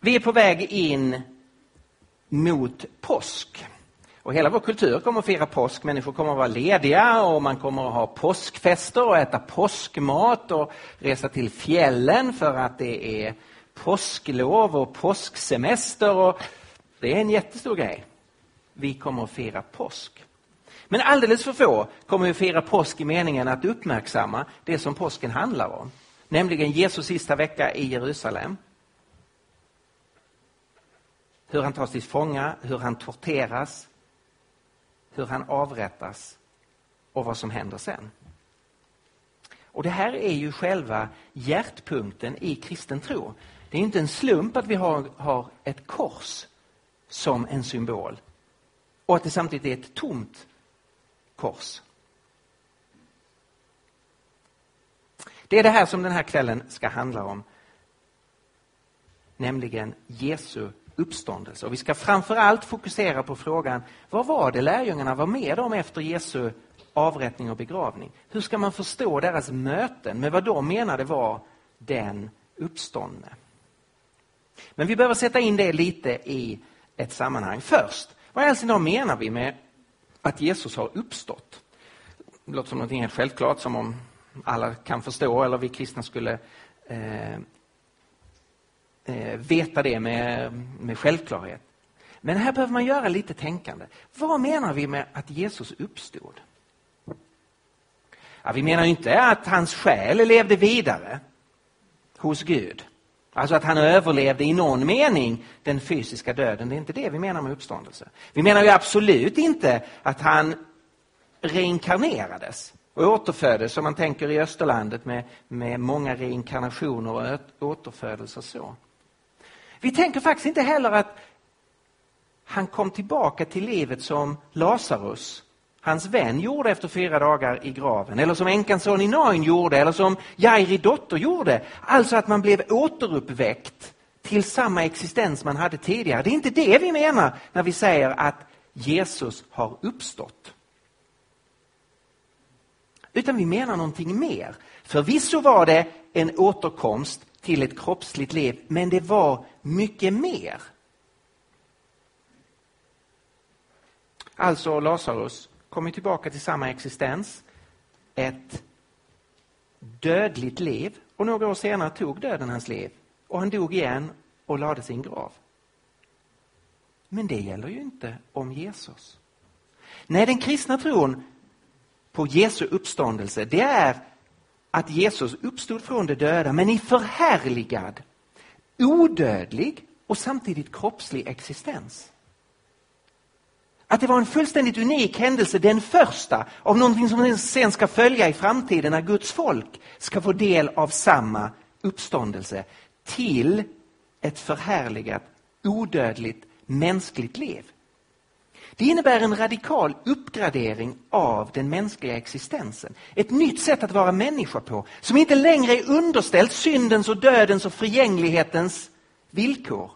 Vi är på väg in mot påsk. Och hela vår kultur kommer att fira påsk. Människor kommer att vara lediga och man kommer att ha påskfester och äta påskmat och resa till fjällen för att det är påsklov och påsksemester. Och det är en jättestor grej. Vi kommer att fira påsk. Men alldeles för få kommer att fira påsk i meningen att uppmärksamma det som påsken handlar om. Nämligen Jesus sista vecka i Jerusalem. Hur han tas till fånga, hur han torteras, hur han avrättas och vad som händer sen. Och Det här är ju själva hjärtpunkten i kristen tro. Det är inte en slump att vi har, har ett kors som en symbol och att det samtidigt är ett tomt kors. Det är det här som den här kvällen ska handla om. Nämligen Jesu uppståndelse. Och vi ska framför allt fokusera på frågan, vad var det lärjungarna var med om efter Jesu avrättning och begravning? Hur ska man förstå deras möten med vad de menade var den uppståndne? Men vi behöver sätta in det lite i ett sammanhang. Först, vad i all menar vi med att Jesus har uppstått? Det låter som något helt självklart, som om alla kan förstå eller vi kristna skulle eh, Eh, veta det med, med självklarhet. Men här behöver man göra lite tänkande. Vad menar vi med att Jesus uppstod? Ja, vi menar inte att hans själ levde vidare hos Gud. Alltså att han överlevde i någon mening den fysiska döden. Det är inte det vi menar med uppståndelse. Vi menar ju absolut inte att han reinkarnerades och återföddes, som man tänker i Österlandet med, med många reinkarnationer och återfödelser så. Vi tänker faktiskt inte heller att han kom tillbaka till livet som Lazarus, hans vän, gjorde efter fyra dagar i graven. Eller som änkans son i Nain gjorde, eller som Jairi dotter gjorde. Alltså att man blev återuppväckt till samma existens man hade tidigare. Det är inte det vi menar när vi säger att Jesus har uppstått. Utan vi menar någonting mer. Förvisso var det en återkomst till ett kroppsligt liv, men det var mycket mer. Alltså Lazarus kommer tillbaka till samma existens, ett dödligt liv och några år senare tog döden hans liv och han dog igen och lade sin grav. Men det gäller ju inte om Jesus. Nej, den kristna tron på Jesu uppståndelse, det är att Jesus uppstod från de döda, men i förhärligad, odödlig och samtidigt kroppslig existens. Att det var en fullständigt unik händelse, den första av någonting som sen ska följa i framtiden när Guds folk ska få del av samma uppståndelse till ett förhärligat, odödligt, mänskligt liv. Det innebär en radikal uppgradering av den mänskliga existensen. Ett nytt sätt att vara människa på, som inte längre är underställt syndens och dödens och förgänglighetens villkor.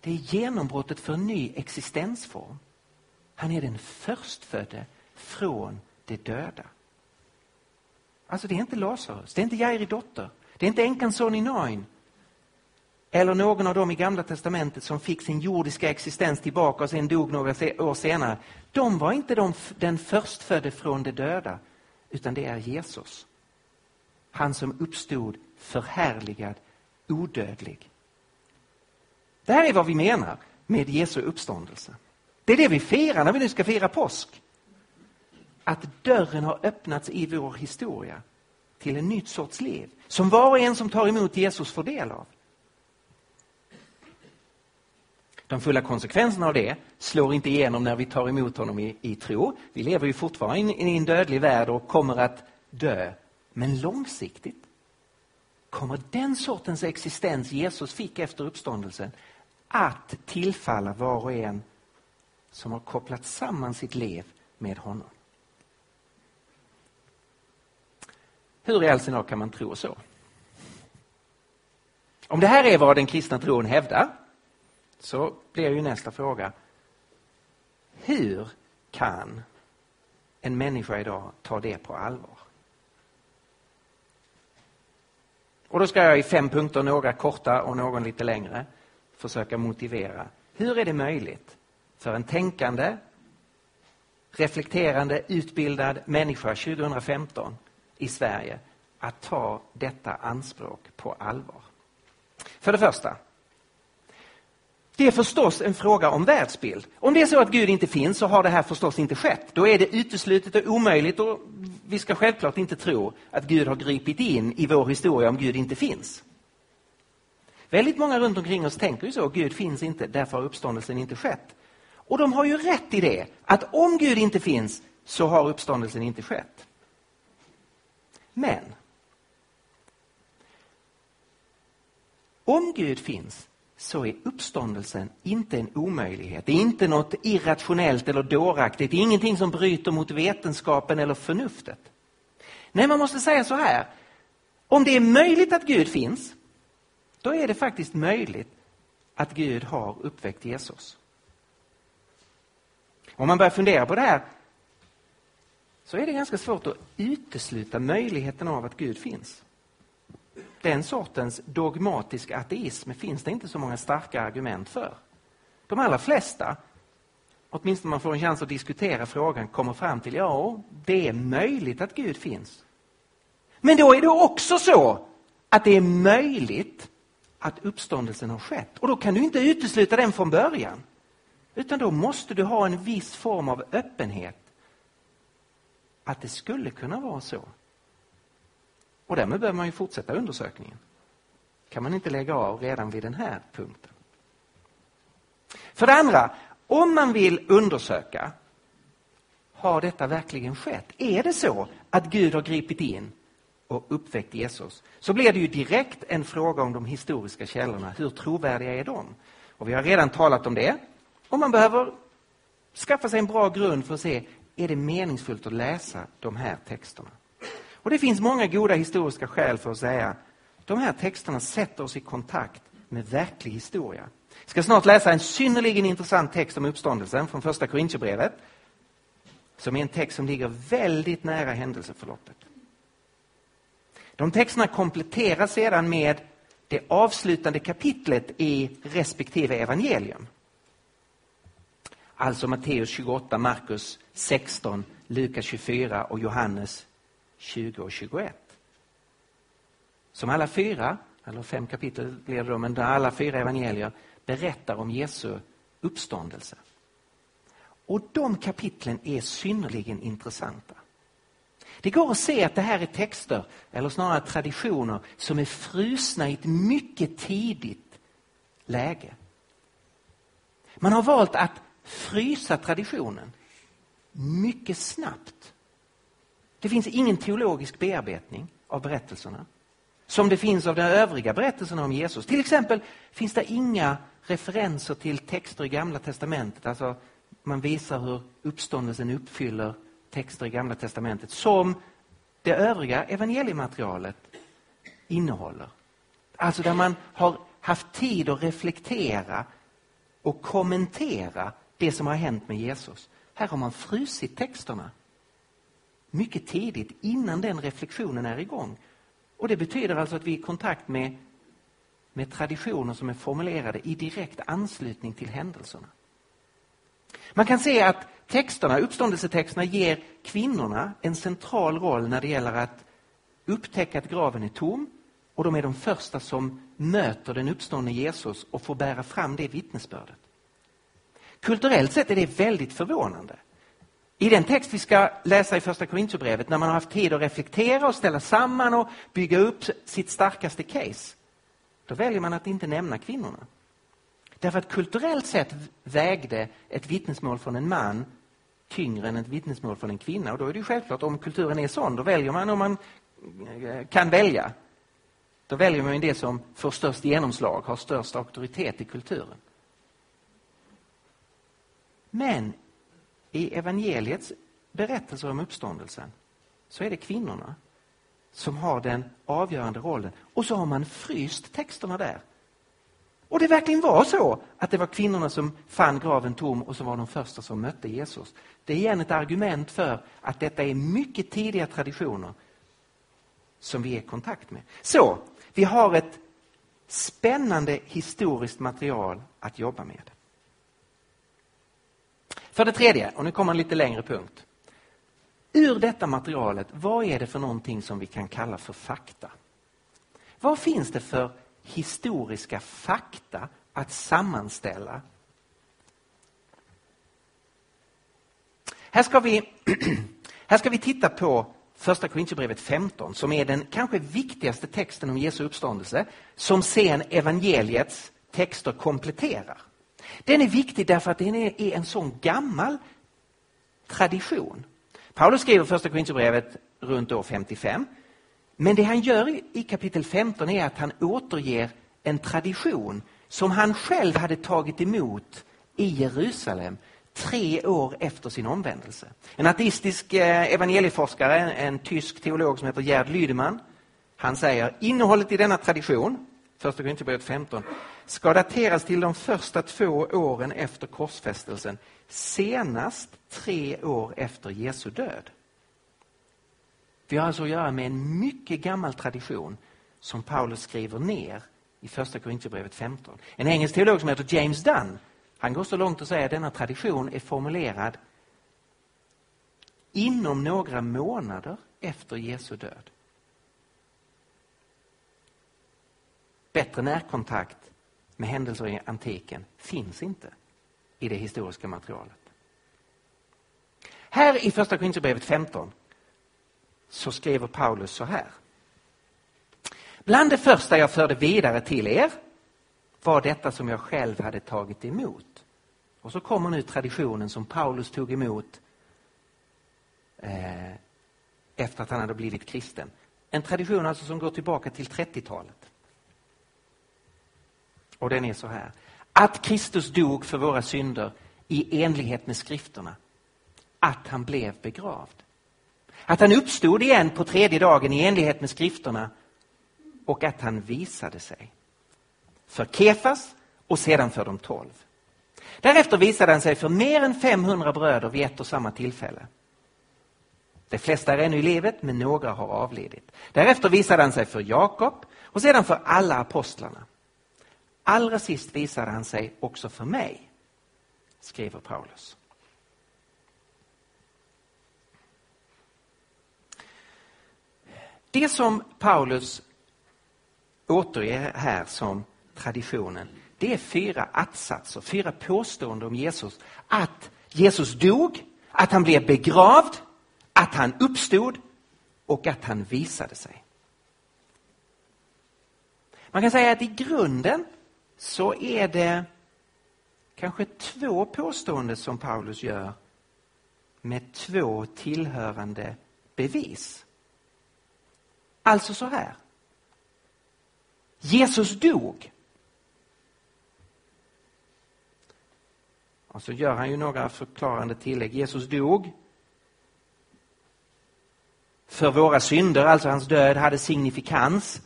Det är genombrottet för en ny existensform. Han är den förstfödde från de döda. Alltså det är inte Lazarus, det är inte Jairi dotter, det är inte änkans son i Nain, eller någon av dem i Gamla Testamentet som fick sin jordiska existens tillbaka och sen dog några år senare. De var inte de, den förstfödde från de döda, utan det är Jesus. Han som uppstod förhärligad, odödlig. Det här är vad vi menar med Jesu uppståndelse. Det är det vi firar när vi nu ska fira påsk. Att dörren har öppnats i vår historia till en nytt sorts liv som var och en som tar emot Jesus får del av. De fulla konsekvenserna av det slår inte igenom när vi tar emot honom i, i tro. Vi lever ju fortfarande i en dödlig värld och kommer att dö. Men långsiktigt kommer den sortens existens Jesus fick efter uppståndelsen att tillfalla var och en som har kopplat samman sitt liv med honom. Hur i all sin kan man tro så? Om det här är vad den kristna tron hävdar så blir ju nästa fråga. Hur kan en människa idag ta det på allvar? Och då ska jag i fem punkter, några korta och någon lite längre, försöka motivera. Hur är det möjligt för en tänkande, reflekterande, utbildad människa 2015 i Sverige att ta detta anspråk på allvar? För det första, det är förstås en fråga om världsbild. Om det är så att Gud inte finns så har det här förstås inte skett. Då är det uteslutet och omöjligt och vi ska självklart inte tro att Gud har gripit in i vår historia om Gud inte finns. Väldigt många runt omkring oss tänker ju så, Gud finns inte, därför har uppståndelsen inte skett. Och de har ju rätt i det, att om Gud inte finns så har uppståndelsen inte skett. Men om Gud finns så är uppståndelsen inte en omöjlighet. Det är inte något irrationellt eller dåraktigt. Det är ingenting som bryter mot vetenskapen eller förnuftet. Nej, man måste säga så här. Om det är möjligt att Gud finns, då är det faktiskt möjligt att Gud har uppväckt Jesus. Om man börjar fundera på det här så är det ganska svårt att utesluta möjligheten av att Gud finns den sortens dogmatisk ateism finns det inte så många starka argument för. De allra flesta, åtminstone om man får en chans att diskutera frågan, kommer fram till ja, det är möjligt att Gud finns. Men då är det också så att det är möjligt att uppståndelsen har skett. Och då kan du inte utesluta den från början. Utan då måste du ha en viss form av öppenhet. Att det skulle kunna vara så. Och därmed behöver man ju fortsätta undersökningen. kan man inte lägga av redan vid den här punkten. För det andra, om man vill undersöka, har detta verkligen skett? Är det så att Gud har gripit in och uppväckt Jesus? Så blir det ju direkt en fråga om de historiska källorna. Hur trovärdiga är de? Och vi har redan talat om det. Och man behöver skaffa sig en bra grund för att se, är det meningsfullt att läsa de här texterna? Och det finns många goda historiska skäl för att säga de här texterna sätter oss i kontakt med verklig historia. Jag ska snart läsa en synnerligen intressant text om uppståndelsen från första Korintierbrevet. Som är en text som ligger väldigt nära händelseförloppet. De texterna kompletteras sedan med det avslutande kapitlet i respektive evangelium. Alltså Matteus 28, Markus 16, Lukas 24 och Johannes 20 och 21. Som alla fyra, eller fem kapitel blir det då, men alla fyra evangelier berättar om Jesu uppståndelse. Och de kapitlen är synnerligen intressanta. Det går att se att det här är texter, eller snarare traditioner, som är frusna i ett mycket tidigt läge. Man har valt att frysa traditionen mycket snabbt det finns ingen teologisk bearbetning av berättelserna som det finns av de övriga berättelserna om Jesus. Till exempel finns det inga referenser till texter i Gamla testamentet. Alltså man visar hur uppståndelsen uppfyller texter i Gamla testamentet som det övriga evangeliematerialet innehåller. Alltså där man har haft tid att reflektera och kommentera det som har hänt med Jesus. Här har man frusit texterna mycket tidigt, innan den reflektionen är igång. Och Det betyder alltså att vi är i kontakt med, med traditioner som är formulerade i direkt anslutning till händelserna. Man kan se att texterna, uppståndelsetexterna ger kvinnorna en central roll när det gäller att upptäcka att graven är tom och de är de första som möter den uppståndne Jesus och får bära fram det vittnesbördet. Kulturellt sett är det väldigt förvånande. I den text vi ska läsa i första Korintierbrevet, när man har haft tid att reflektera och ställa samman och bygga upp sitt starkaste case, då väljer man att inte nämna kvinnorna. Därför att kulturellt sett vägde ett vittnesmål från en man tyngre än ett vittnesmål från en kvinna. Och då är det självklart, om kulturen är sån, då väljer man om man eh, kan välja. Då väljer man det som får störst genomslag, har störst auktoritet i kulturen. Men i evangeliets berättelser om uppståndelsen så är det kvinnorna som har den avgörande rollen. Och så har man fryst texterna där. Och det verkligen var så att det var kvinnorna som fann graven tom och som var de första som mötte Jesus. Det är igen ett argument för att detta är mycket tidiga traditioner som vi är i kontakt med. Så, vi har ett spännande historiskt material att jobba med. För det tredje, och nu kommer en lite längre punkt. Ur detta materialet, vad är det för någonting som vi kan kalla för fakta? Vad finns det för historiska fakta att sammanställa? Här ska vi, här ska vi titta på första Korinthierbrevet 15 som är den kanske viktigaste texten om Jesu uppståndelse som sen evangeliets texter kompletterar. Den är viktig därför att den är en sån gammal tradition. Paulus skriver första Korinthierbrevet runt år 55. Men det han gör i kapitel 15 är att han återger en tradition som han själv hade tagit emot i Jerusalem tre år efter sin omvändelse. En ateistisk eh, evangelieforskare, en tysk teolog som heter Gerd Lydeman, han säger innehållet i denna tradition, första Korinthierbrevet 15, ska dateras till de första två åren efter korsfästelsen, senast tre år efter Jesu död. Vi har alltså att göra med en mycket gammal tradition som Paulus skriver ner i första Korinthierbrevet 15. En engelsk teolog som heter James Dunn, han går så långt att säga att denna tradition är formulerad inom några månader efter Jesu död. Bättre närkontakt med händelser i antiken finns inte i det historiska materialet. Här i första Korinthierbrevet 15 så skriver Paulus så här. Bland det första jag förde vidare till er var detta som jag själv hade tagit emot. Och så kommer nu traditionen som Paulus tog emot eh, efter att han hade blivit kristen. En tradition alltså som går tillbaka till 30-talet. Och den är så här. Att Kristus dog för våra synder i enlighet med skrifterna. Att han blev begravd. Att han uppstod igen på tredje dagen i enlighet med skrifterna och att han visade sig. För Kefas och sedan för de tolv. Därefter visade han sig för mer än 500 bröder vid ett och samma tillfälle. De flesta är ännu i livet, men några har avlidit. Därefter visade han sig för Jakob och sedan för alla apostlarna. Allra sist visade han sig också för mig, skriver Paulus. Det som Paulus återger här som traditionen, det är fyra attsatser, fyra påståenden om Jesus. Att Jesus dog, att han blev begravd, att han uppstod och att han visade sig. Man kan säga att i grunden så är det kanske två påståenden som Paulus gör med två tillhörande bevis. Alltså så här. Jesus dog. Och så gör han ju några förklarande tillägg. Jesus dog för våra synder, alltså hans död hade signifikans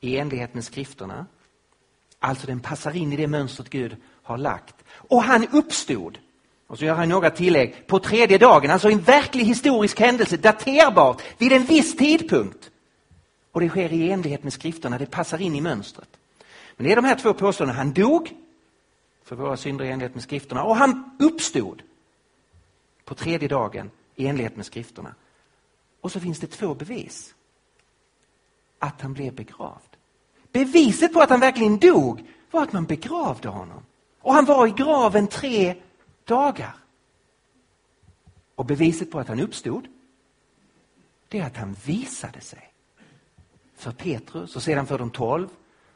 i enlighet med skrifterna. Alltså den passar in i det mönstret Gud har lagt. Och han uppstod. Och så gör han några tillägg. På tredje dagen, alltså en verklig historisk händelse, daterbart, vid en viss tidpunkt. Och det sker i enlighet med skrifterna, det passar in i mönstret. Men det är de här två påståendena. Han dog för våra synder i enlighet med skrifterna och han uppstod på tredje dagen i enlighet med skrifterna. Och så finns det två bevis. Att han blev begravd. Beviset på att han verkligen dog var att man begravde honom. Och han var i graven tre dagar. Och beviset på att han uppstod, det är att han visade sig. För Petrus och sedan för de tolv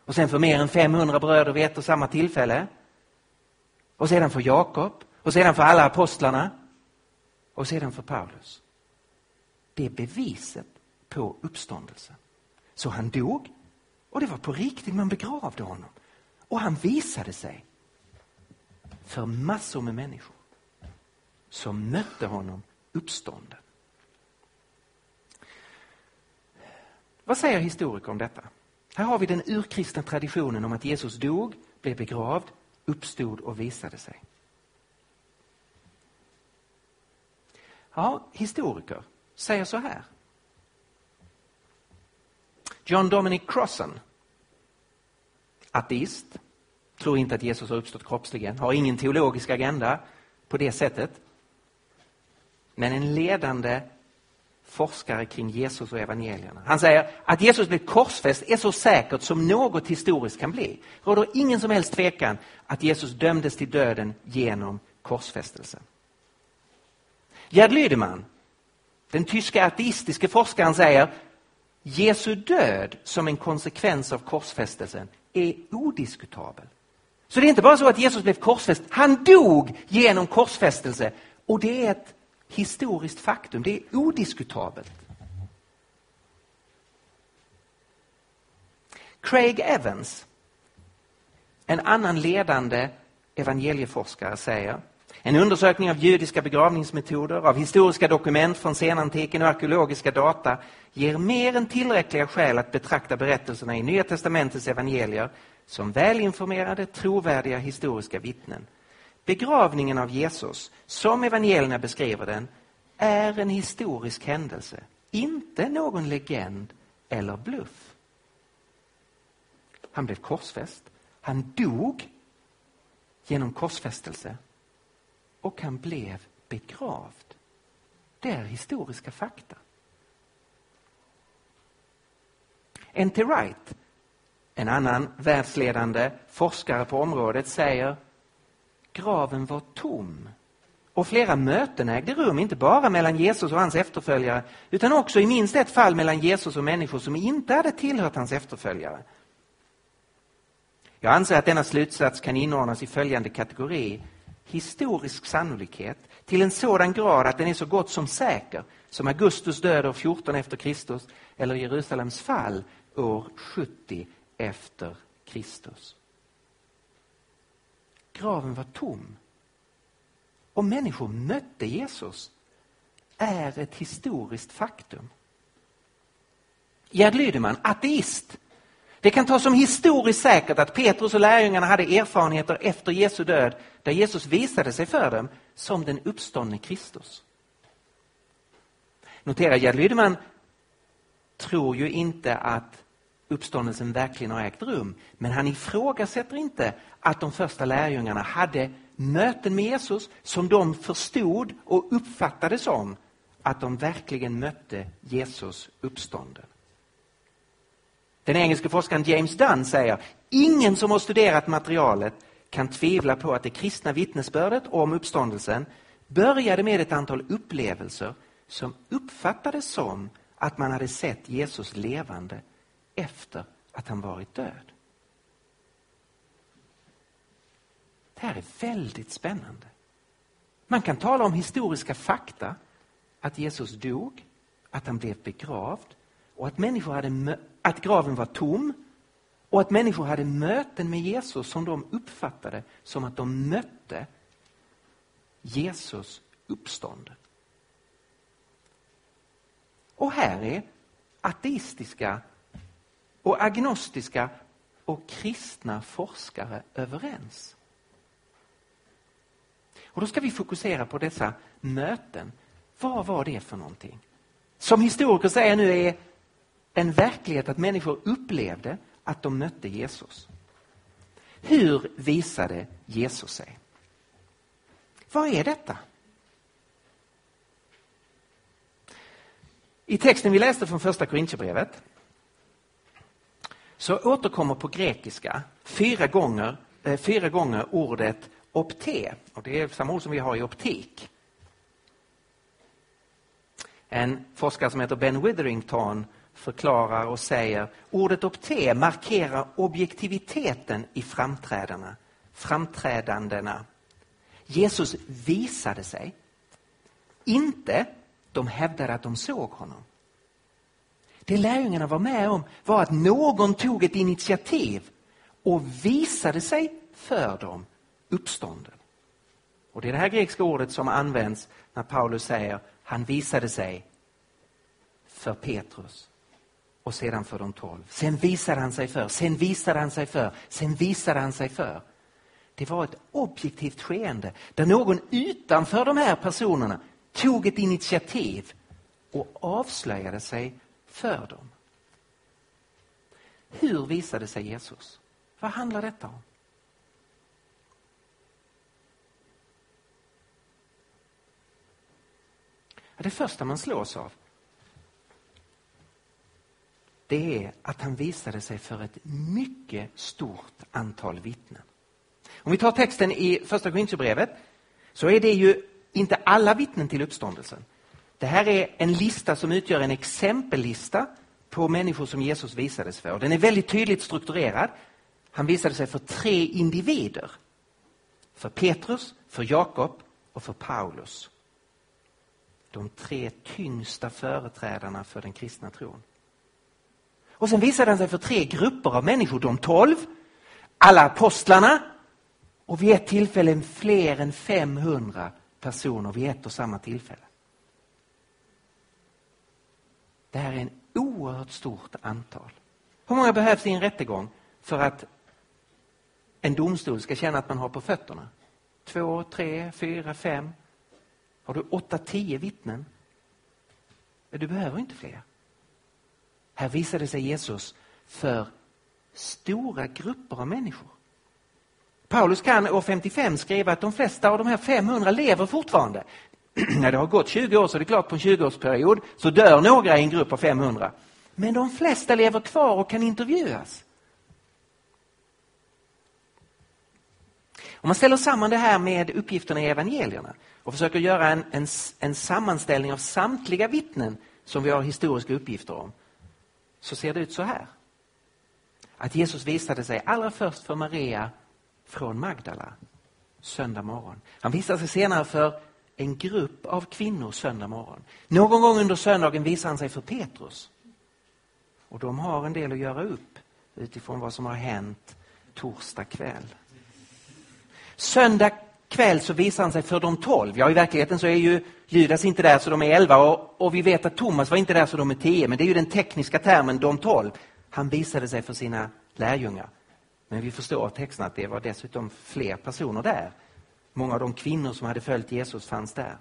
och sen för mer än 500 bröder vid ett och samma tillfälle. Och sedan för Jakob och sedan för alla apostlarna och sedan för Paulus. Det är beviset på uppståndelsen. Så han dog och det var på riktigt, man begravde honom. Och han visade sig för massor med människor som mötte honom uppstånden. Vad säger historiker om detta? Här har vi den urkristna traditionen om att Jesus dog, blev begravd, uppstod och visade sig. Ja, historiker säger så här. John Dominic Crossan, ateist, tror inte att Jesus har uppstått kroppsligen, har ingen teologisk agenda på det sättet. Men en ledande forskare kring Jesus och evangelierna. Han säger att Jesus blev korsfäst är så säkert som något historiskt kan bli. Det råder ingen som helst tvekan att Jesus dömdes till döden genom korsfästelsen. Gerd Lüdemann, den tyska ateistiske forskaren säger Jesu död som en konsekvens av korsfästelsen är odiskutabel. Så det är inte bara så att Jesus blev korsfäst, han dog genom korsfästelse och det är ett historiskt faktum, det är odiskutabelt. Craig Evans, en annan ledande evangelieforskare, säger en undersökning av judiska begravningsmetoder, av historiska dokument från senantiken och arkeologiska data ger mer än tillräckliga skäl att betrakta berättelserna i Nya testamentets evangelier som välinformerade, trovärdiga historiska vittnen. Begravningen av Jesus, som evangelierna beskriver den, är en historisk händelse, inte någon legend eller bluff. Han blev korsfäst, han dog genom korsfästelse och han blev begravd. Det är historiska fakta. N.T. Wright, en annan världsledande forskare på området, säger graven var tom. Och flera möten ägde rum, inte bara mellan Jesus och hans efterföljare, utan också i minst ett fall mellan Jesus och människor som inte hade tillhört hans efterföljare. Jag anser att denna slutsats kan inordnas i följande kategori historisk sannolikhet till en sådan grad att den är så gott som säker som Augustus död år 14 efter Kristus eller Jerusalems fall år 70 efter Kristus. Graven var tom. Och människor mötte Jesus är ett historiskt faktum. Gerd Lydeman, ateist, det kan tas som historiskt säkert att Petrus och lärjungarna hade erfarenheter efter Jesu död där Jesus visade sig för dem som den uppståndne Kristus. Notera, Gerd Lydeman tror ju inte att uppståndelsen verkligen har ägt rum. Men han ifrågasätter inte att de första lärjungarna hade möten med Jesus som de förstod och uppfattade som att de verkligen mötte Jesus uppstånden. Den engelske forskaren James Dunn säger ingen som har studerat materialet kan tvivla på att det kristna vittnesbördet om uppståndelsen började med ett antal upplevelser som uppfattades som att man hade sett Jesus levande efter att han varit död. Det här är väldigt spännande. Man kan tala om historiska fakta, att Jesus dog, att han blev begravd och att, människor hade, att graven var tom och att människor hade möten med Jesus som de uppfattade som att de mötte Jesus uppstånd. Och här är ateistiska och agnostiska och kristna forskare överens. Och Då ska vi fokusera på dessa möten. Vad var det för någonting? Som historiker säger nu är en verklighet att människor upplevde att de mötte Jesus. Hur visade Jesus sig? Vad är detta? I texten vi läste från första Korintierbrevet så återkommer på grekiska fyra gånger, eh, fyra gånger ordet opte. Och det är samma ord som vi har i optik. En forskare som heter Ben Witherington förklarar och säger ordet opte markerar objektiviteten i framträdandena. framträdandena. Jesus visade sig. Inte de hävdade att de såg honom. Det lärjungarna var med om var att någon tog ett initiativ och visade sig för dem uppstånden. Och Det är det här grekiska ordet som används när Paulus säger han visade sig för Petrus och sedan för de tolv. Sen visade han sig för, sen visade han sig för, sen visade han sig för. Det var ett objektivt skeende där någon utanför de här personerna tog ett initiativ och avslöjade sig för dem. Hur visade sig Jesus? Vad handlar detta om? Det första man slås av det är att han visade sig för ett mycket stort antal vittnen. Om vi tar texten i första Korintierbrevet så är det ju inte alla vittnen till uppståndelsen. Det här är en lista som utgör en exempellista på människor som Jesus visades för. Den är väldigt tydligt strukturerad. Han visade sig för tre individer. För Petrus, för Jakob och för Paulus. De tre tyngsta företrädarna för den kristna tron. Och sen visade han sig för tre grupper av människor, de tolv, alla apostlarna och vid ett tillfälle fler än 500 personer vid ett och samma tillfälle. Det här är en oerhört stort antal. Hur många behövs i en rättegång för att en domstol ska känna att man har på fötterna? Två, tre, fyra, fem? Har du åtta, tio vittnen? Du behöver inte fler. Här visade sig Jesus för stora grupper av människor. Paulus kan år 55 skriva att de flesta av de här 500 lever fortfarande. När det har gått 20 år så är det klart på en 20-årsperiod så dör några i en grupp av 500. Men de flesta lever kvar och kan intervjuas. Om man ställer samman det här med uppgifterna i evangelierna och försöker göra en, en, en sammanställning av samtliga vittnen som vi har historiska uppgifter om så ser det ut så här. Att Jesus visade sig allra först för Maria från Magdala söndag morgon. Han visade sig senare för en grupp av kvinnor söndag morgon. Någon gång under söndagen visar han sig för Petrus. Och de har en del att göra upp utifrån vad som har hänt torsdag kväll. Söndag kväll så visar han sig för de tolv. Ja, i verkligheten så är ju Judas inte där så de är elva och, och vi vet att Thomas var inte där så de är tio. Men det är ju den tekniska termen de tolv. Han visade sig för sina lärjungar. Men vi förstår av texten att det var dessutom fler personer där. Många av de kvinnor som hade följt Jesus fanns där.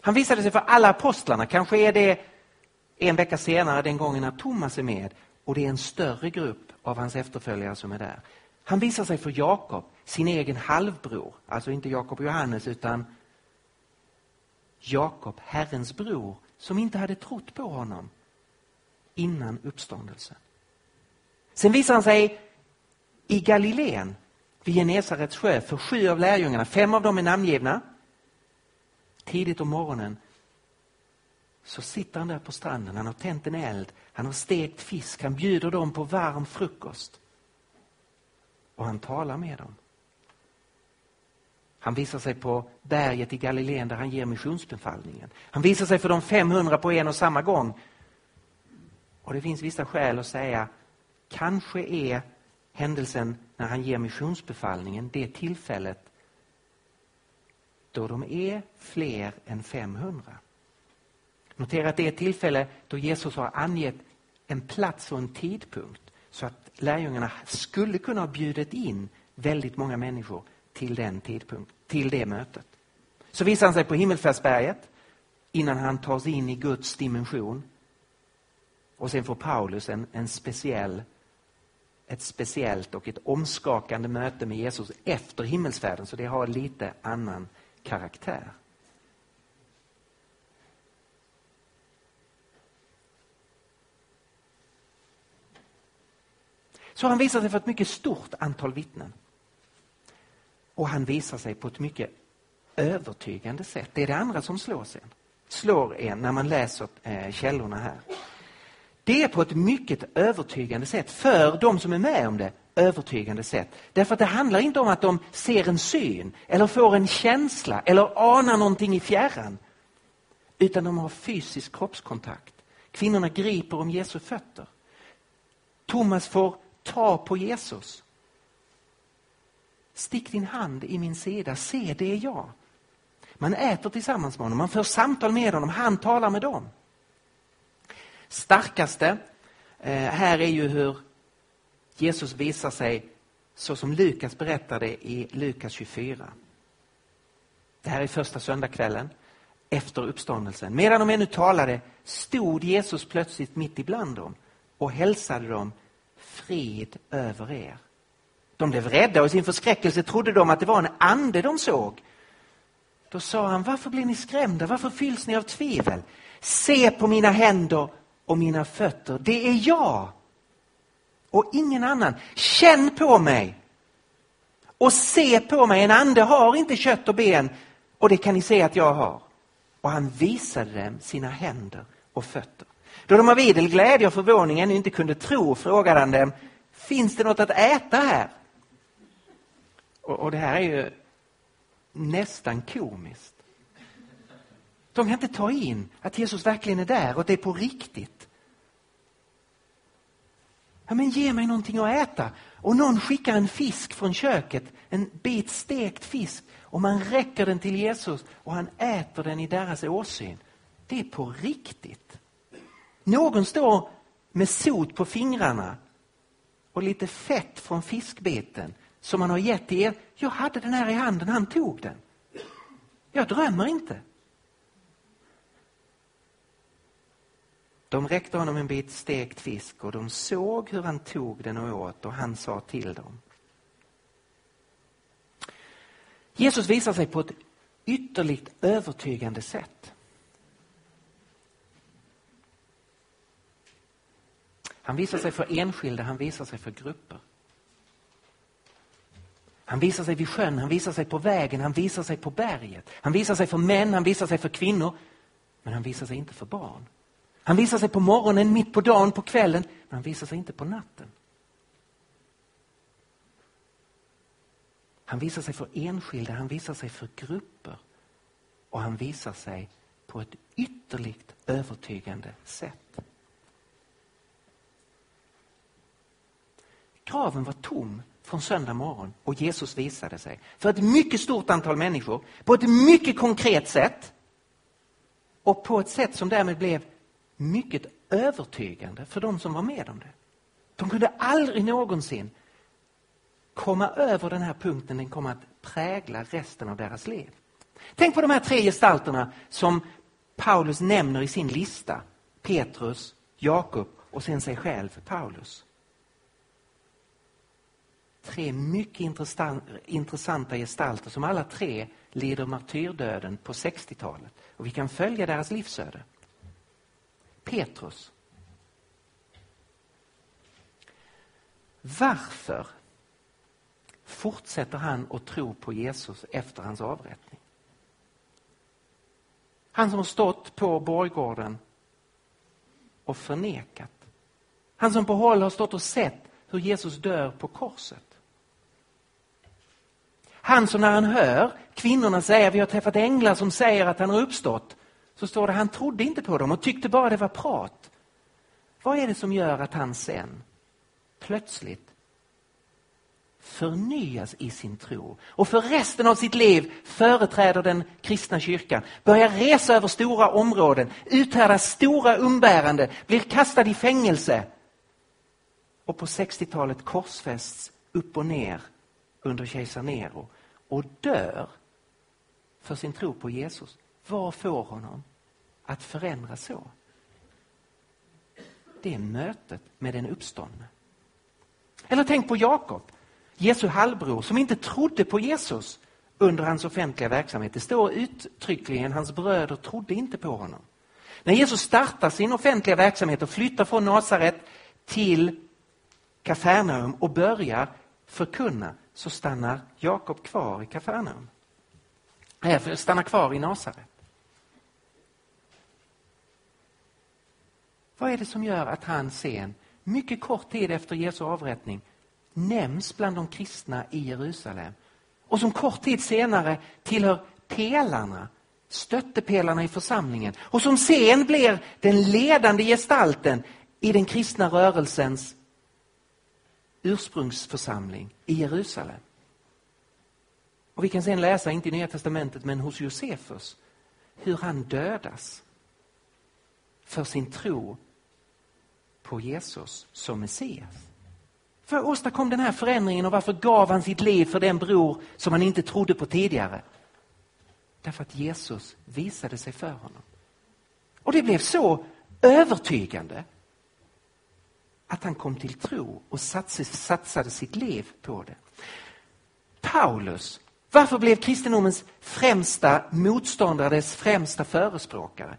Han visade sig för alla apostlarna. Kanske är det en vecka senare den gången när Thomas är med och det är en större grupp av hans efterföljare som är där. Han visar sig för Jakob, sin egen halvbror, alltså inte Jakob och Johannes utan Jakob, Herrens bror, som inte hade trott på honom innan uppståndelsen. Sen visar han sig i Galileen vid Genesarets sjö för sju av lärjungarna. Fem av dem är namngivna. Tidigt om morgonen så sitter han där på stranden, han har tänt en eld, han har stekt fisk, han bjuder dem på varm frukost. Och han talar med dem. Han visar sig på berget i Galileen där han ger missionsbefallningen. Han visar sig för de 500 på en och samma gång. Och det finns vissa skäl att säga, kanske är händelsen när han ger missionsbefallningen det tillfället då de är fler än 500. Notera att det är ett tillfälle då Jesus har angett en plats och en tidpunkt så att lärjungarna skulle kunna ha bjudit in väldigt många människor till den tidpunkten till det mötet. Så visar han sig på Himmelfärdsberget innan han tar sig in i Guds dimension. Och sen får Paulus en, en speciell, ett speciellt och ett omskakande möte med Jesus efter himmelsfärden, så det har lite annan karaktär. Så han visar sig för ett mycket stort antal vittnen. Och han visar sig på ett mycket övertygande sätt. Det är det andra som slår en, slår en när man läser eh, källorna här. Det är på ett mycket övertygande sätt, för de som är med om det, övertygande sätt. Därför att det handlar inte om att de ser en syn eller får en känsla eller anar någonting i fjärran. Utan de har fysisk kroppskontakt. Kvinnorna griper om Jesu fötter. Thomas får ta på Jesus. Stick din hand i min sida, se det är jag. Man äter tillsammans med honom, man för samtal med honom, han talar med dem. Starkaste eh, här är ju hur Jesus visar sig så som Lukas berättade i Lukas 24. Det här är första söndagskvällen efter uppståndelsen. Medan de ännu talade stod Jesus plötsligt mitt ibland dem och hälsade dem frid över er. De blev rädda och i sin förskräckelse trodde de att det var en ande de såg. Då sa han, varför blir ni skrämda? Varför fylls ni av tvivel? Se på mina händer och mina fötter, det är jag och ingen annan. Känn på mig och se på mig. En ande har inte kött och ben och det kan ni se att jag har. Och han visade dem sina händer och fötter. Då de av idel glädje och förvåning ännu inte kunde tro frågade han dem, finns det något att äta här? Och, och det här är ju nästan komiskt. De kan inte ta in att Jesus verkligen är där och att det är på riktigt. Ja, men ge mig någonting att äta. Och någon skickar en fisk från köket, en bit stekt fisk och man räcker den till Jesus och han äter den i deras åsyn. Det är på riktigt. Någon står med sot på fingrarna och lite fett från fiskbeten som han har gett till er. Jag hade den här i handen, han tog den. Jag drömmer inte. De räckte honom en bit stekt fisk och de såg hur han tog den och åt och han sa till dem. Jesus visar sig på ett ytterligt övertygande sätt. Han visar sig för enskilda, han visar sig för grupper. Han visar sig vid sjön, han visar sig på vägen, han visar sig på berget. Han visar sig för män, han visar sig för kvinnor. Men han visar sig inte för barn. Han visar sig på morgonen, mitt på dagen, på kvällen, men han visar sig inte på natten. Han visar sig för enskilda, han visar sig för grupper och han visar sig på ett ytterligt övertygande sätt. Graven var tom från söndag morgon och Jesus visade sig för ett mycket stort antal människor på ett mycket konkret sätt och på ett sätt som därmed blev mycket övertygande för de som var med om det. De kunde aldrig någonsin komma över den här punkten, den kommer att prägla resten av deras liv. Tänk på de här tre gestalterna som Paulus nämner i sin lista. Petrus, Jakob och sen sig själv, Paulus. Tre mycket intressanta gestalter som alla tre lider martyrdöden på 60-talet. Och vi kan följa deras livsöde. Petrus. Varför fortsätter han att tro på Jesus efter hans avrättning? Han som har stått på borggården och förnekat. Han som på håll har stått och sett hur Jesus dör på korset. Han som när han hör kvinnorna säga vi har träffat änglar som säger att han har uppstått så står det han trodde inte på dem och tyckte bara det var prat. Vad är det som gör att han sen plötsligt förnyas i sin tro och för resten av sitt liv företräder den kristna kyrkan, börjar resa över stora områden, uthärdar stora umbärande, blir kastad i fängelse och på 60-talet korsfästs upp och ner under kejsar Nero och dör för sin tro på Jesus. Vad får honom att förändras så? Det är mötet med den uppståndne. Eller tänk på Jakob, Jesu halvbror, som inte trodde på Jesus under hans offentliga verksamhet. Det står uttryckligen, hans bröder trodde inte på honom. När Jesus startar sin offentliga verksamhet och flyttar från Nasaret till Kafarnaum och börjar förkunna så stannar Jakob kvar i Kafarnaum. Äh, Nej, stannar kvar i Nasaret. Vad är det som gör att han sen, mycket kort tid efter Jesu avrättning, nämns bland de kristna i Jerusalem och som kort tid senare tillhör pelarna, stöttepelarna i församlingen och som sen blir den ledande gestalten i den kristna rörelsens ursprungsförsamling i Jerusalem. Och Vi kan sen läsa, inte i Nya Testamentet, men hos Josefus, hur han dödas för sin tro på Jesus som Messias. För åstadkom den här förändringen och varför gav han sitt liv för den bror som han inte trodde på tidigare? Därför att Jesus visade sig för honom. Och det blev så övertygande att han kom till tro och satsade sitt liv på det. Paulus, varför blev kristendomens främsta motståndare dess främsta förespråkare?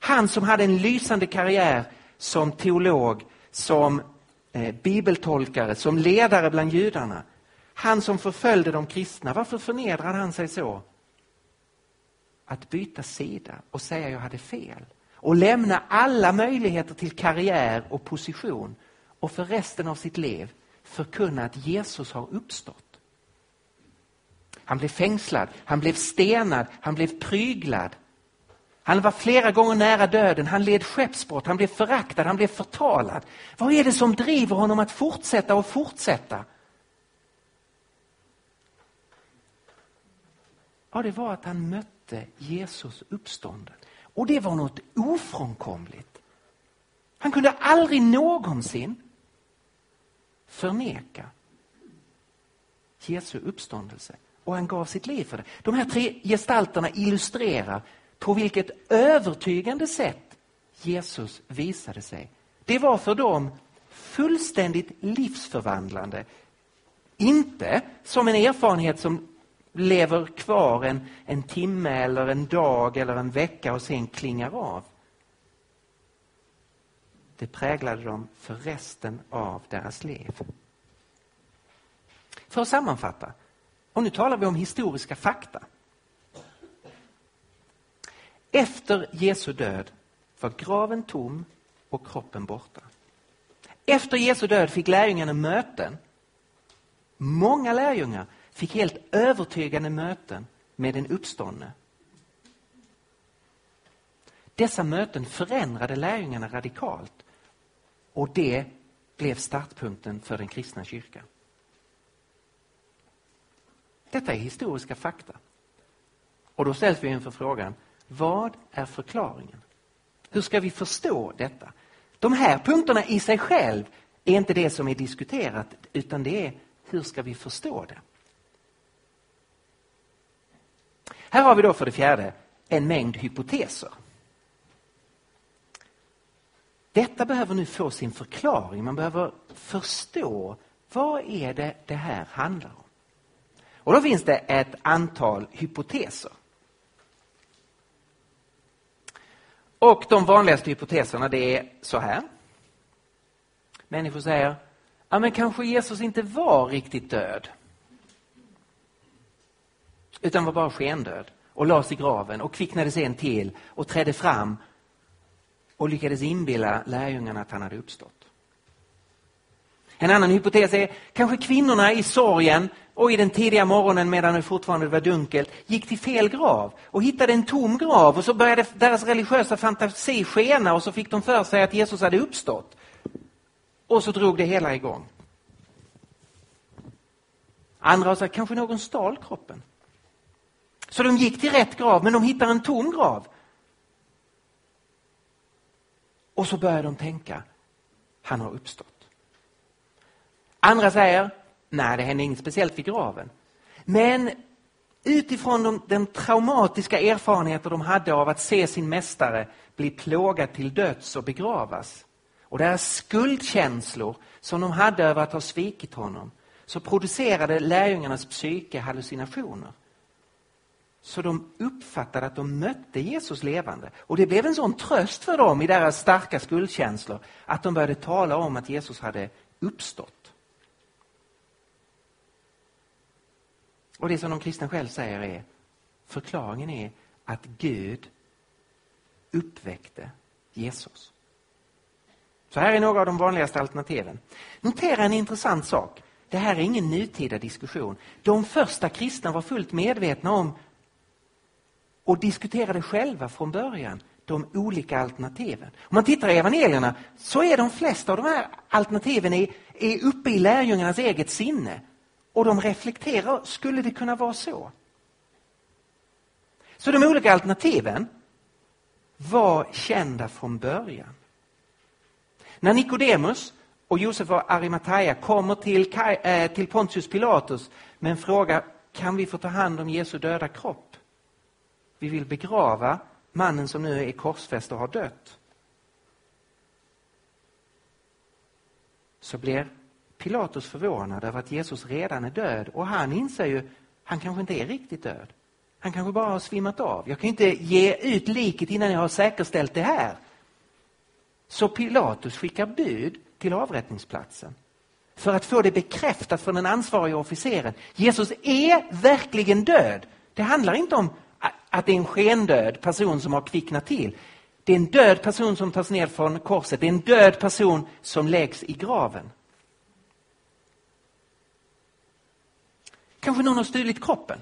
Han som hade en lysande karriär som teolog, som eh, bibeltolkare, som ledare bland judarna. Han som förföljde de kristna, varför förnedrade han sig så? Att byta sida och säga jag hade fel och lämna alla möjligheter till karriär och position och för resten av sitt liv förkunna att Jesus har uppstått. Han blev fängslad, han blev stenad, han blev pryglad. Han var flera gånger nära döden, han led skeppsbrott, han blev föraktad, han blev förtalad. Vad är det som driver honom att fortsätta och fortsätta? Ja, det var att han mötte Jesus uppstånden. Och det var något ofrånkomligt. Han kunde aldrig någonsin förneka Jesu uppståndelse. Och han gav sitt liv för det. De här tre gestalterna illustrerar på vilket övertygande sätt Jesus visade sig. Det var för dem fullständigt livsförvandlande. Inte som en erfarenhet som lever kvar en, en timme eller en dag eller en vecka och sen klingar av. Det präglade dem för resten av deras liv. För att sammanfatta, och nu talar vi om historiska fakta. Efter Jesu död var graven tom och kroppen borta. Efter Jesu död fick lärjungarna möten. Många lärjungar fick helt övertygande möten med den uppståndne. Dessa möten förändrade lärjungarna radikalt och det blev startpunkten för den kristna kyrkan. Detta är historiska fakta. Och då ställs vi inför frågan, vad är förklaringen? Hur ska vi förstå detta? De här punkterna i sig själv är inte det som är diskuterat, utan det är hur ska vi förstå det? Här har vi då för det fjärde en mängd hypoteser. Detta behöver nu få sin förklaring. Man behöver förstå vad är det det här handlar om. Och då finns det ett antal hypoteser. Och de vanligaste hypoteserna det är så här. Människor säger, ja men kanske Jesus inte var riktigt död. Utan var bara skendöd och lades i graven och kvicknade sen till och trädde fram och lyckades inbilla lärjungarna att han hade uppstått. En annan hypotes är kanske kvinnorna i sorgen och i den tidiga morgonen medan det fortfarande var dunkelt gick till fel grav och hittade en tom grav och så började deras religiösa fantasi skena och så fick de för sig att Jesus hade uppstått. Och så drog det hela igång. Andra har sagt kanske någon stal kroppen. Så de gick till rätt grav men de hittar en tom grav. Och så börjar de tänka, han har uppstått. Andra säger, nej det hände inget speciellt vid graven. Men utifrån de, den traumatiska erfarenheter de hade av att se sin mästare bli plågad till döds och begravas och deras skuldkänslor som de hade över att ha svikit honom så producerade lärjungarnas psyke hallucinationer. Så de uppfattade att de mötte Jesus levande. Och det blev en sån tröst för dem i deras starka skuldkänslor att de började tala om att Jesus hade uppstått. Och det som de kristna själv säger är, förklaringen är att Gud uppväckte Jesus. Så här är några av de vanligaste alternativen. Notera en intressant sak. Det här är ingen nutida diskussion. De första kristna var fullt medvetna om och diskuterade själva från början de olika alternativen. Om man tittar i evangelierna så är de flesta av de här alternativen är, är uppe i lärjungarnas eget sinne. Och de reflekterar, skulle det kunna vara så? Så de olika alternativen var kända från början. När Nikodemus och Josef av Arimathea kommer till, eh, till Pontius Pilatus med en fråga, kan vi få ta hand om Jesu döda kropp? Vi vill begrava mannen som nu är korsfäst och har dött. så blir Pilatus förvånad över att Jesus redan är död och han inser ju han kanske inte är riktigt död. Han kanske bara har svimmat av. Jag kan inte ge ut liket innan jag har säkerställt det här. Så Pilatus skickar bud till avrättningsplatsen för att få det bekräftat från den ansvariga officeren. Jesus är verkligen död. Det handlar inte om att det är en skendöd person som har kvicknat till. Det är en död person som tas ner från korset. Det är en död person som läggs i graven. Kanske någon har stulit kroppen?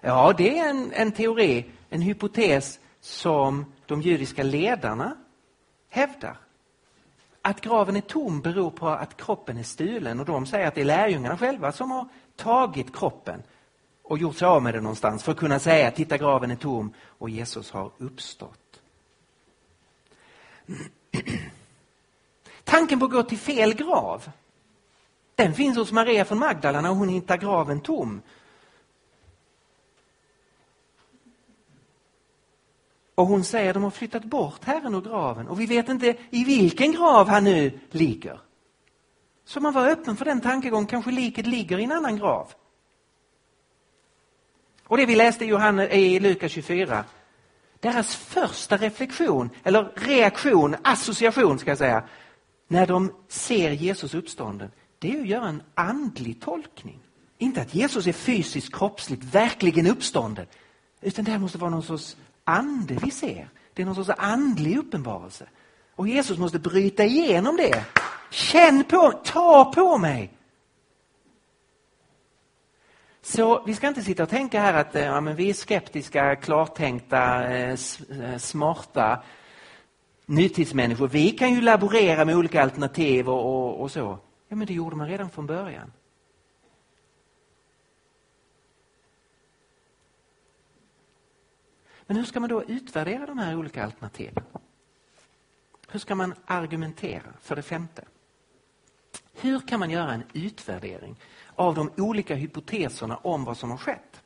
Ja, det är en, en teori, en hypotes som de judiska ledarna hävdar. Att graven är tom beror på att kroppen är stulen och de säger att det är lärjungarna själva som har tagit kroppen och gjort sig av med det någonstans för att kunna säga titta graven är tom och Jesus har uppstått. Tanken på att gå till fel grav den finns hos Maria från Magdala när hon hittar graven tom. Och hon säger de har flyttat bort Herren ur graven och vi vet inte i vilken grav han nu ligger. Så man var öppen för den tankegången, kanske liket ligger i en annan grav. Och det vi läste i, Johannes, i Lukas 24, deras första reflektion, eller reaktion, association ska jag säga, när de ser Jesus uppstånden, det är att göra en andlig tolkning. Inte att Jesus är fysiskt, kroppsligt, verkligen uppstånden, utan det här måste vara någon sorts ande vi ser. Det är någon sorts andlig uppenbarelse. Och Jesus måste bryta igenom det. Känn på, ta på mig. Så vi ska inte sitta och tänka här att eh, ja, men vi är skeptiska, klartänkta, eh, eh, smarta nutidsmänniskor. Vi kan ju laborera med olika alternativ och, och, och så. Ja, men det gjorde man redan från början. Men hur ska man då utvärdera de här olika alternativen? Hur ska man argumentera? För det femte. Hur kan man göra en utvärdering av de olika hypoteserna om vad som har skett?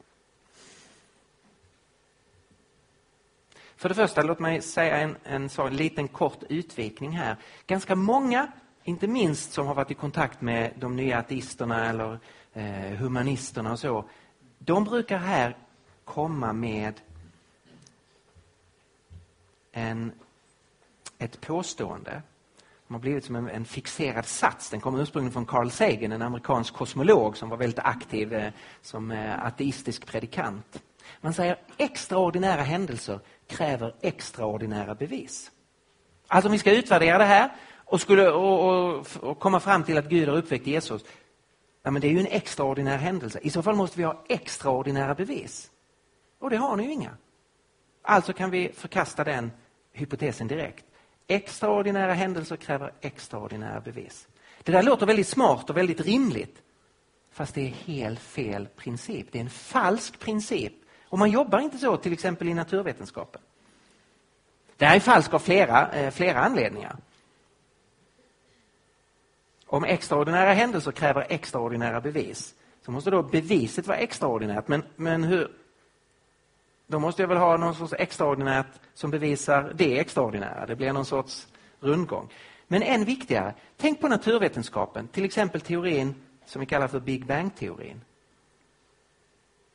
För det första, låt mig säga en, en, så, en liten kort utvikning här. Ganska många, inte minst som har varit i kontakt med de nya ateisterna eller eh, humanisterna och så, de brukar här komma med en, ett påstående de har blivit som en, en, fixerad sats. Den kommer ursprungligen från Carl Sagan, en amerikansk kosmolog som var väldigt aktiv eh, som eh, ateistisk predikant. Man säger extraordinära händelser kräver extraordinära bevis. Alltså om vi ska utvärdera det här och, skulle, och, och, och komma fram till att Gud har uppväckt Jesus. Ja, men det är ju en extraordinär händelse. I så fall måste vi ha extraordinära bevis. Och det har ni ju inga. Alltså kan vi förkasta den hypotesen direkt. Extraordinära händelser kräver extraordinära bevis. Det där låter väldigt smart och väldigt rimligt. Fast det är helt fel princip. Det är en falsk princip. Och man jobbar inte så till exempel i naturvetenskapen. Det här är falskt av flera, eh, flera anledningar. Om extraordinära händelser kräver extraordinära bevis så måste då beviset vara extraordinärt. Men, men hur, då måste jag väl ha någon sorts extraordinärt som bevisar det extraordinära. Det blir någon sorts rundgång. Men än viktigare, tänk på naturvetenskapen, till exempel teorin som vi kallar för Big Bang-teorin.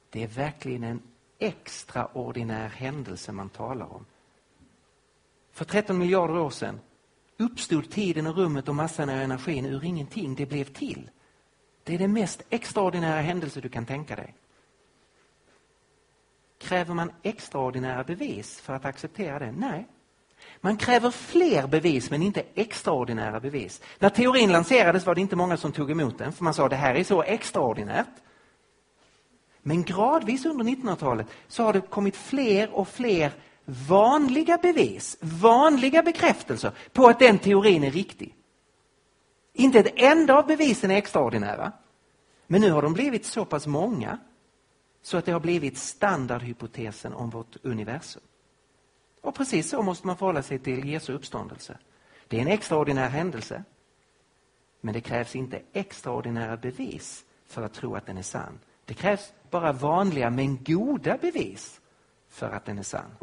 Det är verkligen en extraordinär händelse man talar om. För 13 miljarder år sedan uppstod tiden och rummet och massan och energin ur ingenting. Det blev till. Det är den mest extraordinära händelse du kan tänka dig. Kräver man extraordinära bevis för att acceptera det? Nej. Man kräver fler bevis men inte extraordinära bevis. När teorin lanserades var det inte många som tog emot den för man sa det här är så extraordinärt. Men gradvis under 1900-talet så har det kommit fler och fler vanliga bevis, vanliga bekräftelser på att den teorin är riktig. Inte ett enda av bevisen är extraordinära. Men nu har de blivit så pass många så att det har blivit standardhypotesen om vårt universum. Och precis så måste man förhålla sig till Jesu uppståndelse. Det är en extraordinär händelse. Men det krävs inte extraordinära bevis för att tro att den är sann. Det krävs bara vanliga men goda bevis för att den är sann.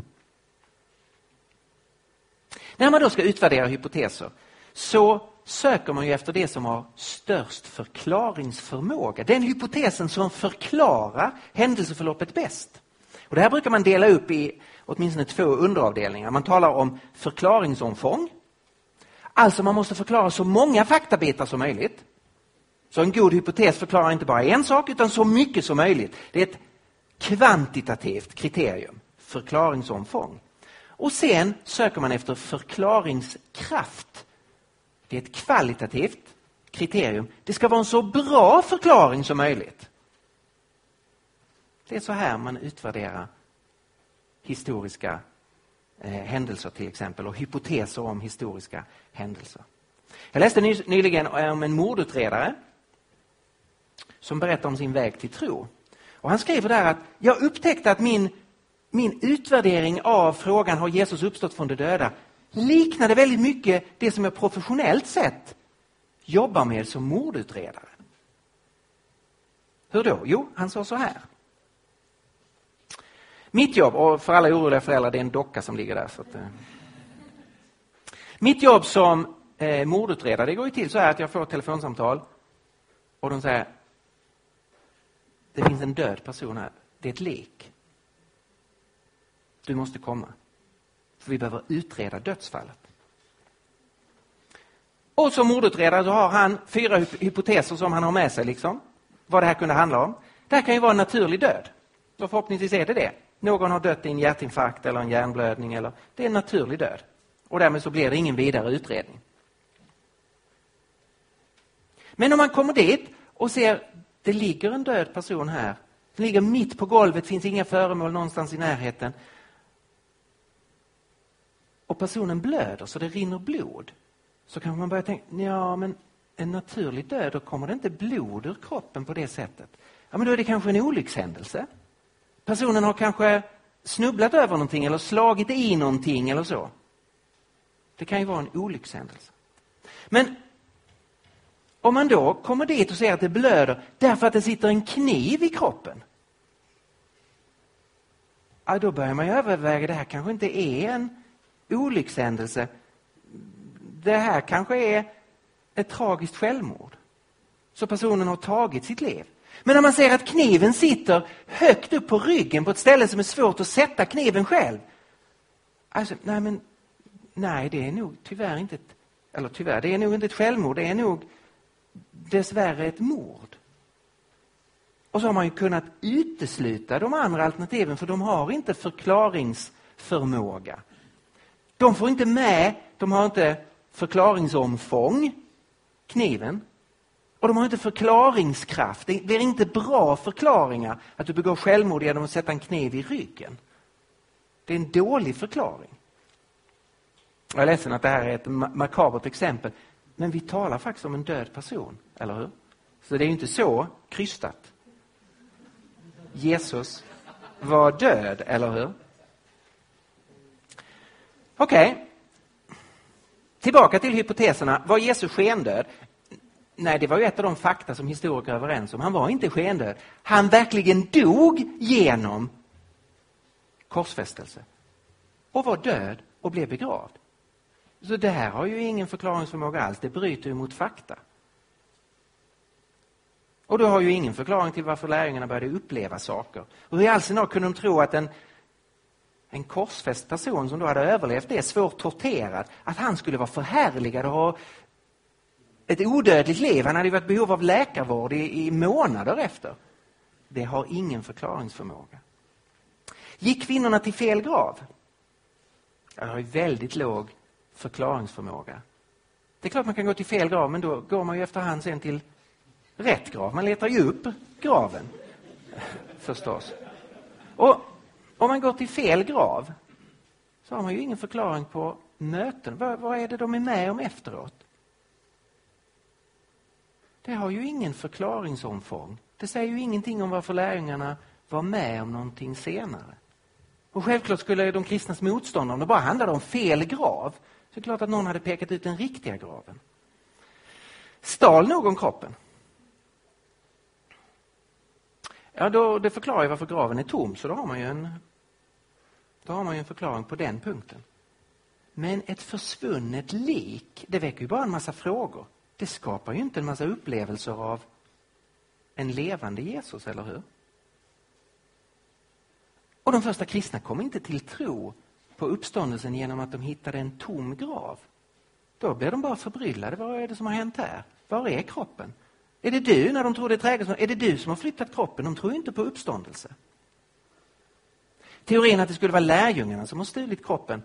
När man då ska utvärdera hypoteser så söker man ju efter det som har störst förklaringsförmåga. Den hypotesen som förklarar händelseförloppet bäst. Och det här brukar man dela upp i åtminstone två underavdelningar. Man talar om förklaringsomfång. Alltså man måste förklara så många faktabitar som möjligt. Så en god hypotes förklarar inte bara en sak utan så mycket som möjligt. Det är ett kvantitativt kriterium, förklaringsomfång. Och sen söker man efter förklaringskraft. Det är ett kvalitativt kriterium. Det ska vara en så bra förklaring som möjligt. Det är så här man utvärderar historiska eh, händelser till exempel och hypoteser om historiska händelser. Jag läste ny, nyligen eh, om en mordutredare som berättar om sin väg till tro. Och han skriver där att jag upptäckte att min, min utvärdering av frågan har Jesus uppstått från de döda liknade väldigt mycket det som jag professionellt sett jobbar med som mordutredare. Hur då? Jo, han sa så här. Mitt jobb, och för alla oroliga föräldrar, det är en docka som ligger där. Så att, eh. Mitt jobb som eh, mordutredare, det går ju till så här att jag får ett telefonsamtal och de säger det finns en död person här. Det är ett lik. Du måste komma. För vi behöver utreda dödsfallet. Och som mordutredare så har han fyra hypoteser som han har med sig. liksom. Vad det här kunde handla om. Det här kan ju vara en naturlig död. Och förhoppningsvis är det det. Någon har dött i en hjärtinfarkt eller en hjärnblödning. Eller, det är en naturlig död. Och därmed så blir det ingen vidare utredning. Men om man kommer dit och ser det ligger en död person här. Den ligger mitt på golvet, finns inga föremål någonstans i närheten. Personen blöder så det rinner blod. Så kan man börja tänka, ja men en naturlig död, då kommer det inte blod ur kroppen på det sättet. Ja men då är det kanske en olyckshändelse. Personen har kanske snubblat över någonting eller slagit i någonting eller så. Det kan ju vara en olyckshändelse. Men om man då kommer dit och ser att det blöder därför att det sitter en kniv i kroppen. Ja, då börjar man ju överväga, det här kanske inte är en olyckshändelse. Det här kanske är ett tragiskt självmord. Så personen har tagit sitt liv. Men när man ser att kniven sitter högt upp på ryggen på ett ställe som är svårt att sätta kniven själv. Alltså, nej men, nej det är nog tyvärr inte ett, eller tyvärr, det är nog inte ett självmord, det är nog dessvärre ett mord. Och så har man ju kunnat utesluta de andra alternativen för de har inte förklaringsförmåga. De får inte med, de har inte förklaringsomfång, kniven. Och de har inte förklaringskraft. Det blir inte bra förklaringar att du begår självmord genom att sätta en kniv i ryggen. Det är en dålig förklaring. Jag är ledsen att det här är ett makabert exempel. Men vi talar faktiskt om en död person, eller hur? Så det är inte så krystat. Jesus var död, eller hur? Okej. Okay. Tillbaka till hypoteserna. Var Jesus skendöd? Nej, det var ju ett av de fakta som historiker är överens om. Han var inte skendöd. Han verkligen dog genom korsfästelse och var död och blev begravd. Så det här har ju ingen förklaringsförmåga alls, det bryter ju mot fakta. Och du har ju ingen förklaring till varför lärjungarna började uppleva saker. Och hur i all sin kunde de tro att en, en korsfäst person som då hade överlevt det, svårt torterad, att han skulle vara förhärligad och ha ett odödligt liv. Han hade ju varit behov av läkarvård i, i månader efter. Det har ingen förklaringsförmåga. Gick kvinnorna till fel grav? Jag har ju väldigt låg förklaringsförmåga. Det är klart man kan gå till fel grav, men då går man ju efterhand sen till rätt grav. Man letar ju upp graven, förstås. Och om man går till fel grav så har man ju ingen förklaring på möten. Vad, vad är det de är med om efteråt? Det har ju ingen förklaringsomfång. Det säger ju ingenting om varför lärjungarna var med om någonting senare. Och självklart skulle de kristnas motståndare, om det bara handlade om fel grav, så är det klart att någon hade pekat ut den riktiga graven. Stal någon kroppen? Ja, då, det förklarar ju varför graven är tom, så då har man ju en, då har man ju en förklaring på den punkten. Men ett försvunnet lik, det väcker ju bara en massa frågor. Det skapar ju inte en massa upplevelser av en levande Jesus, eller hur? Och de första kristna kom inte till tro på uppståndelsen genom att de hittade en tom grav. Då blev de bara förbryllade. Vad är det som har hänt här? Var är kroppen? Är det du, när de trodde trädgårdsman, är det du som har flyttat kroppen? De tror inte på uppståndelse. Teorin att det skulle vara lärjungarna som har stulit kroppen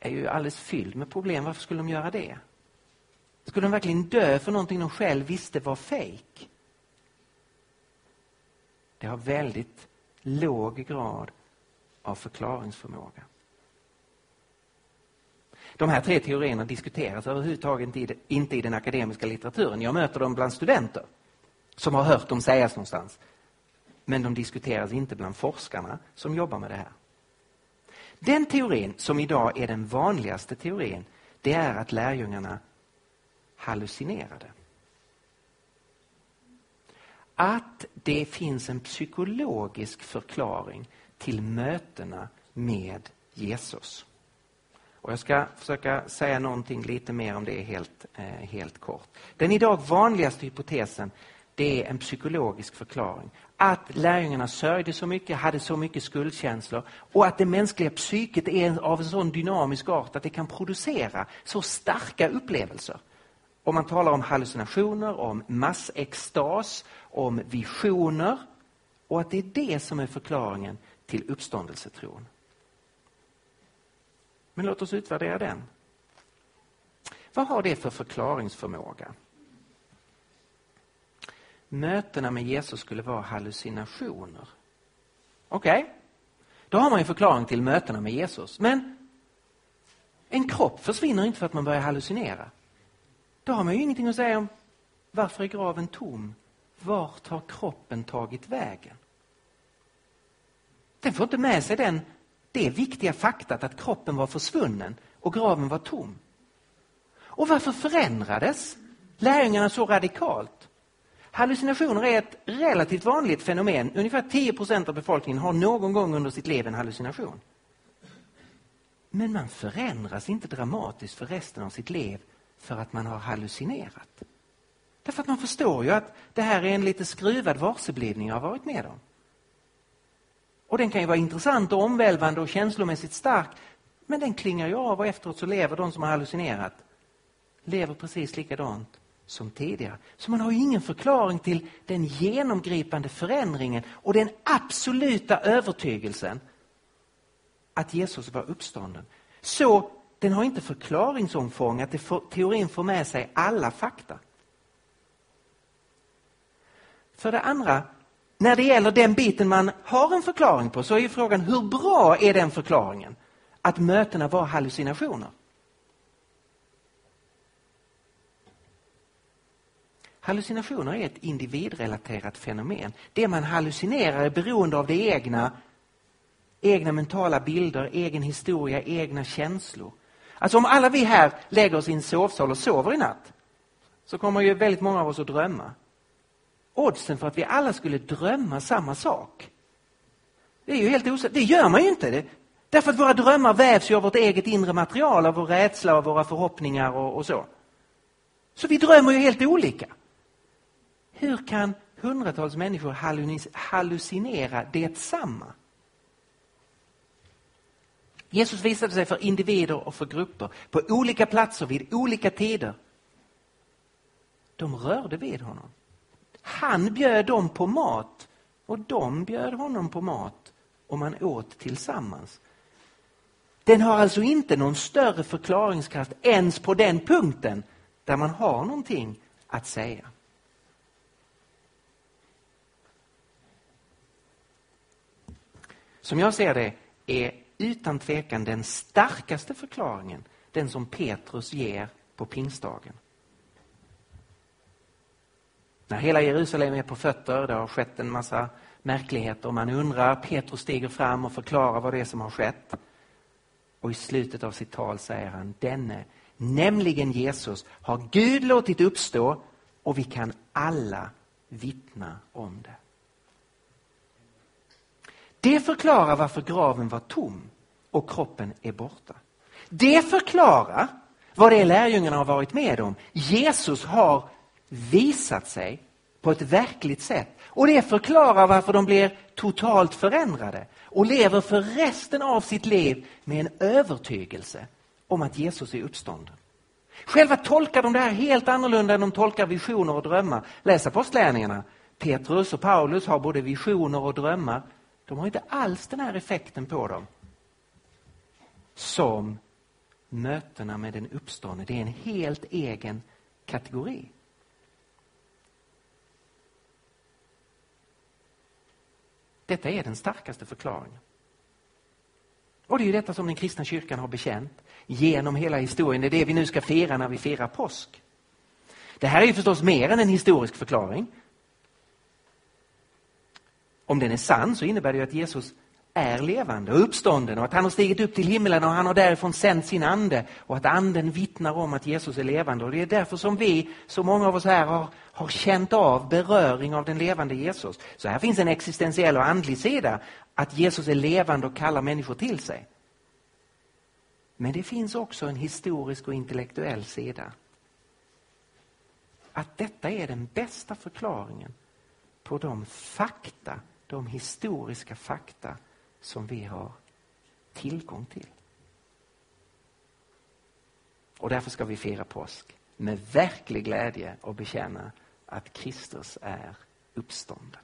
är ju alldeles fylld med problem. Varför skulle de göra det? Skulle de verkligen dö för någonting de själv visste var fejk? Det har väldigt låg grad av förklaringsförmåga. De här tre teorierna diskuteras överhuvudtaget inte i den akademiska litteraturen. Jag möter dem bland studenter som har hört dem sägas någonstans. Men de diskuteras inte bland forskarna som jobbar med det här. Den teorin som idag är den vanligaste teorin, det är att lärjungarna hallucinerade. Att det finns en psykologisk förklaring till mötena med Jesus. Och jag ska försöka säga någonting lite mer om det helt, eh, helt kort. Den idag vanligaste hypotesen det är en psykologisk förklaring. Att lärjungarna sörjde så mycket, hade så mycket skuldkänslor och att det mänskliga psyket är av en sån dynamisk art att det kan producera så starka upplevelser. Om man talar om hallucinationer, om massextas, om visioner och att det är det som är förklaringen till uppståndelsetron. Men låt oss utvärdera den. Vad har det för förklaringsförmåga? Mötena med Jesus skulle vara hallucinationer. Okej, okay. då har man en förklaring till mötena med Jesus. Men en kropp försvinner inte för att man börjar hallucinera. Då har man ju ingenting att säga om varför är graven tom? Vart har kroppen tagit vägen? Den får inte med sig den, det viktiga faktat att kroppen var försvunnen och graven var tom. Och varför förändrades lärjungarna så radikalt? Hallucinationer är ett relativt vanligt fenomen. Ungefär 10 procent av befolkningen har någon gång under sitt liv en hallucination. Men man förändras inte dramatiskt för resten av sitt liv för att man har hallucinerat. Därför att man förstår ju att det här är en lite skruvad varseblivning jag har varit med om. Och den kan ju vara intressant och omvälvande och känslomässigt stark. Men den klingar ju av och efteråt så lever de som har hallucinerat. Lever precis likadant som tidigare. Så man har ju ingen förklaring till den genomgripande förändringen och den absoluta övertygelsen att Jesus var uppstånden. Så den har inte förklaringsomfång att får, teorin får med sig alla fakta. För det andra, när det gäller den biten man har en förklaring på så är ju frågan hur bra är den förklaringen? Att mötena var hallucinationer. Hallucinationer är ett individrelaterat fenomen. Det man hallucinerar är beroende av det egna, egna mentala bilder, egen historia, egna känslor. Alltså om alla vi här lägger oss i en sovsal och sover i natt så kommer ju väldigt många av oss att drömma. Oddsen för att vi alla skulle drömma samma sak det är ju helt osäkert. Det gör man ju inte. Det. Därför att våra drömmar vävs ju av vårt eget inre material, av vår rädsla och våra förhoppningar och, och så. Så vi drömmer ju helt olika. Hur kan hundratals människor hallucinera detsamma? Jesus visade sig för individer och för grupper på olika platser vid olika tider. De rörde vid honom. Han bjöd dem på mat och de bjöd honom på mat och man åt tillsammans. Den har alltså inte någon större förklaringskraft ens på den punkten där man har någonting att säga. Som jag ser det är utan tvekan den starkaste förklaringen den som Petrus ger på pingstdagen. När hela Jerusalem är på fötter, det har skett en massa märkligheter och man undrar, Petrus stiger fram och förklarar vad det är som har skett. Och i slutet av sitt tal säger han, denne, nämligen Jesus, har Gud låtit uppstå och vi kan alla vittna om det. Det förklarar varför graven var tom och kroppen är borta. Det förklarar vad det är lärjungarna har varit med om. Jesus har visat sig på ett verkligt sätt. Och det förklarar varför de blir totalt förändrade och lever för resten av sitt liv med en övertygelse om att Jesus är uppstånden. Själva tolkar de det här helt annorlunda än de tolkar visioner och drömmar. Läs apostlärningarna. Petrus och Paulus har både visioner och drömmar. De har inte alls den här effekten på dem som mötena med den uppståndne. Det är en helt egen kategori. Detta är den starkaste förklaringen. Och det är ju detta som den kristna kyrkan har bekänt genom hela historien. Det är det vi nu ska fira när vi firar påsk. Det här är ju förstås mer än en historisk förklaring. Om den är sann så innebär det ju att Jesus är levande och uppstånden och att han har stigit upp till himlen och han har därifrån sänt sin ande och att anden vittnar om att Jesus är levande. Och Det är därför som vi, så många av oss här, har, har känt av beröring av den levande Jesus. Så här finns en existentiell och andlig sida, att Jesus är levande och kallar människor till sig. Men det finns också en historisk och intellektuell sida. Att detta är den bästa förklaringen på de fakta, de historiska fakta som vi har tillgång till. Och därför ska vi fira påsk med verklig glädje och bekänna att Kristus är uppstånden.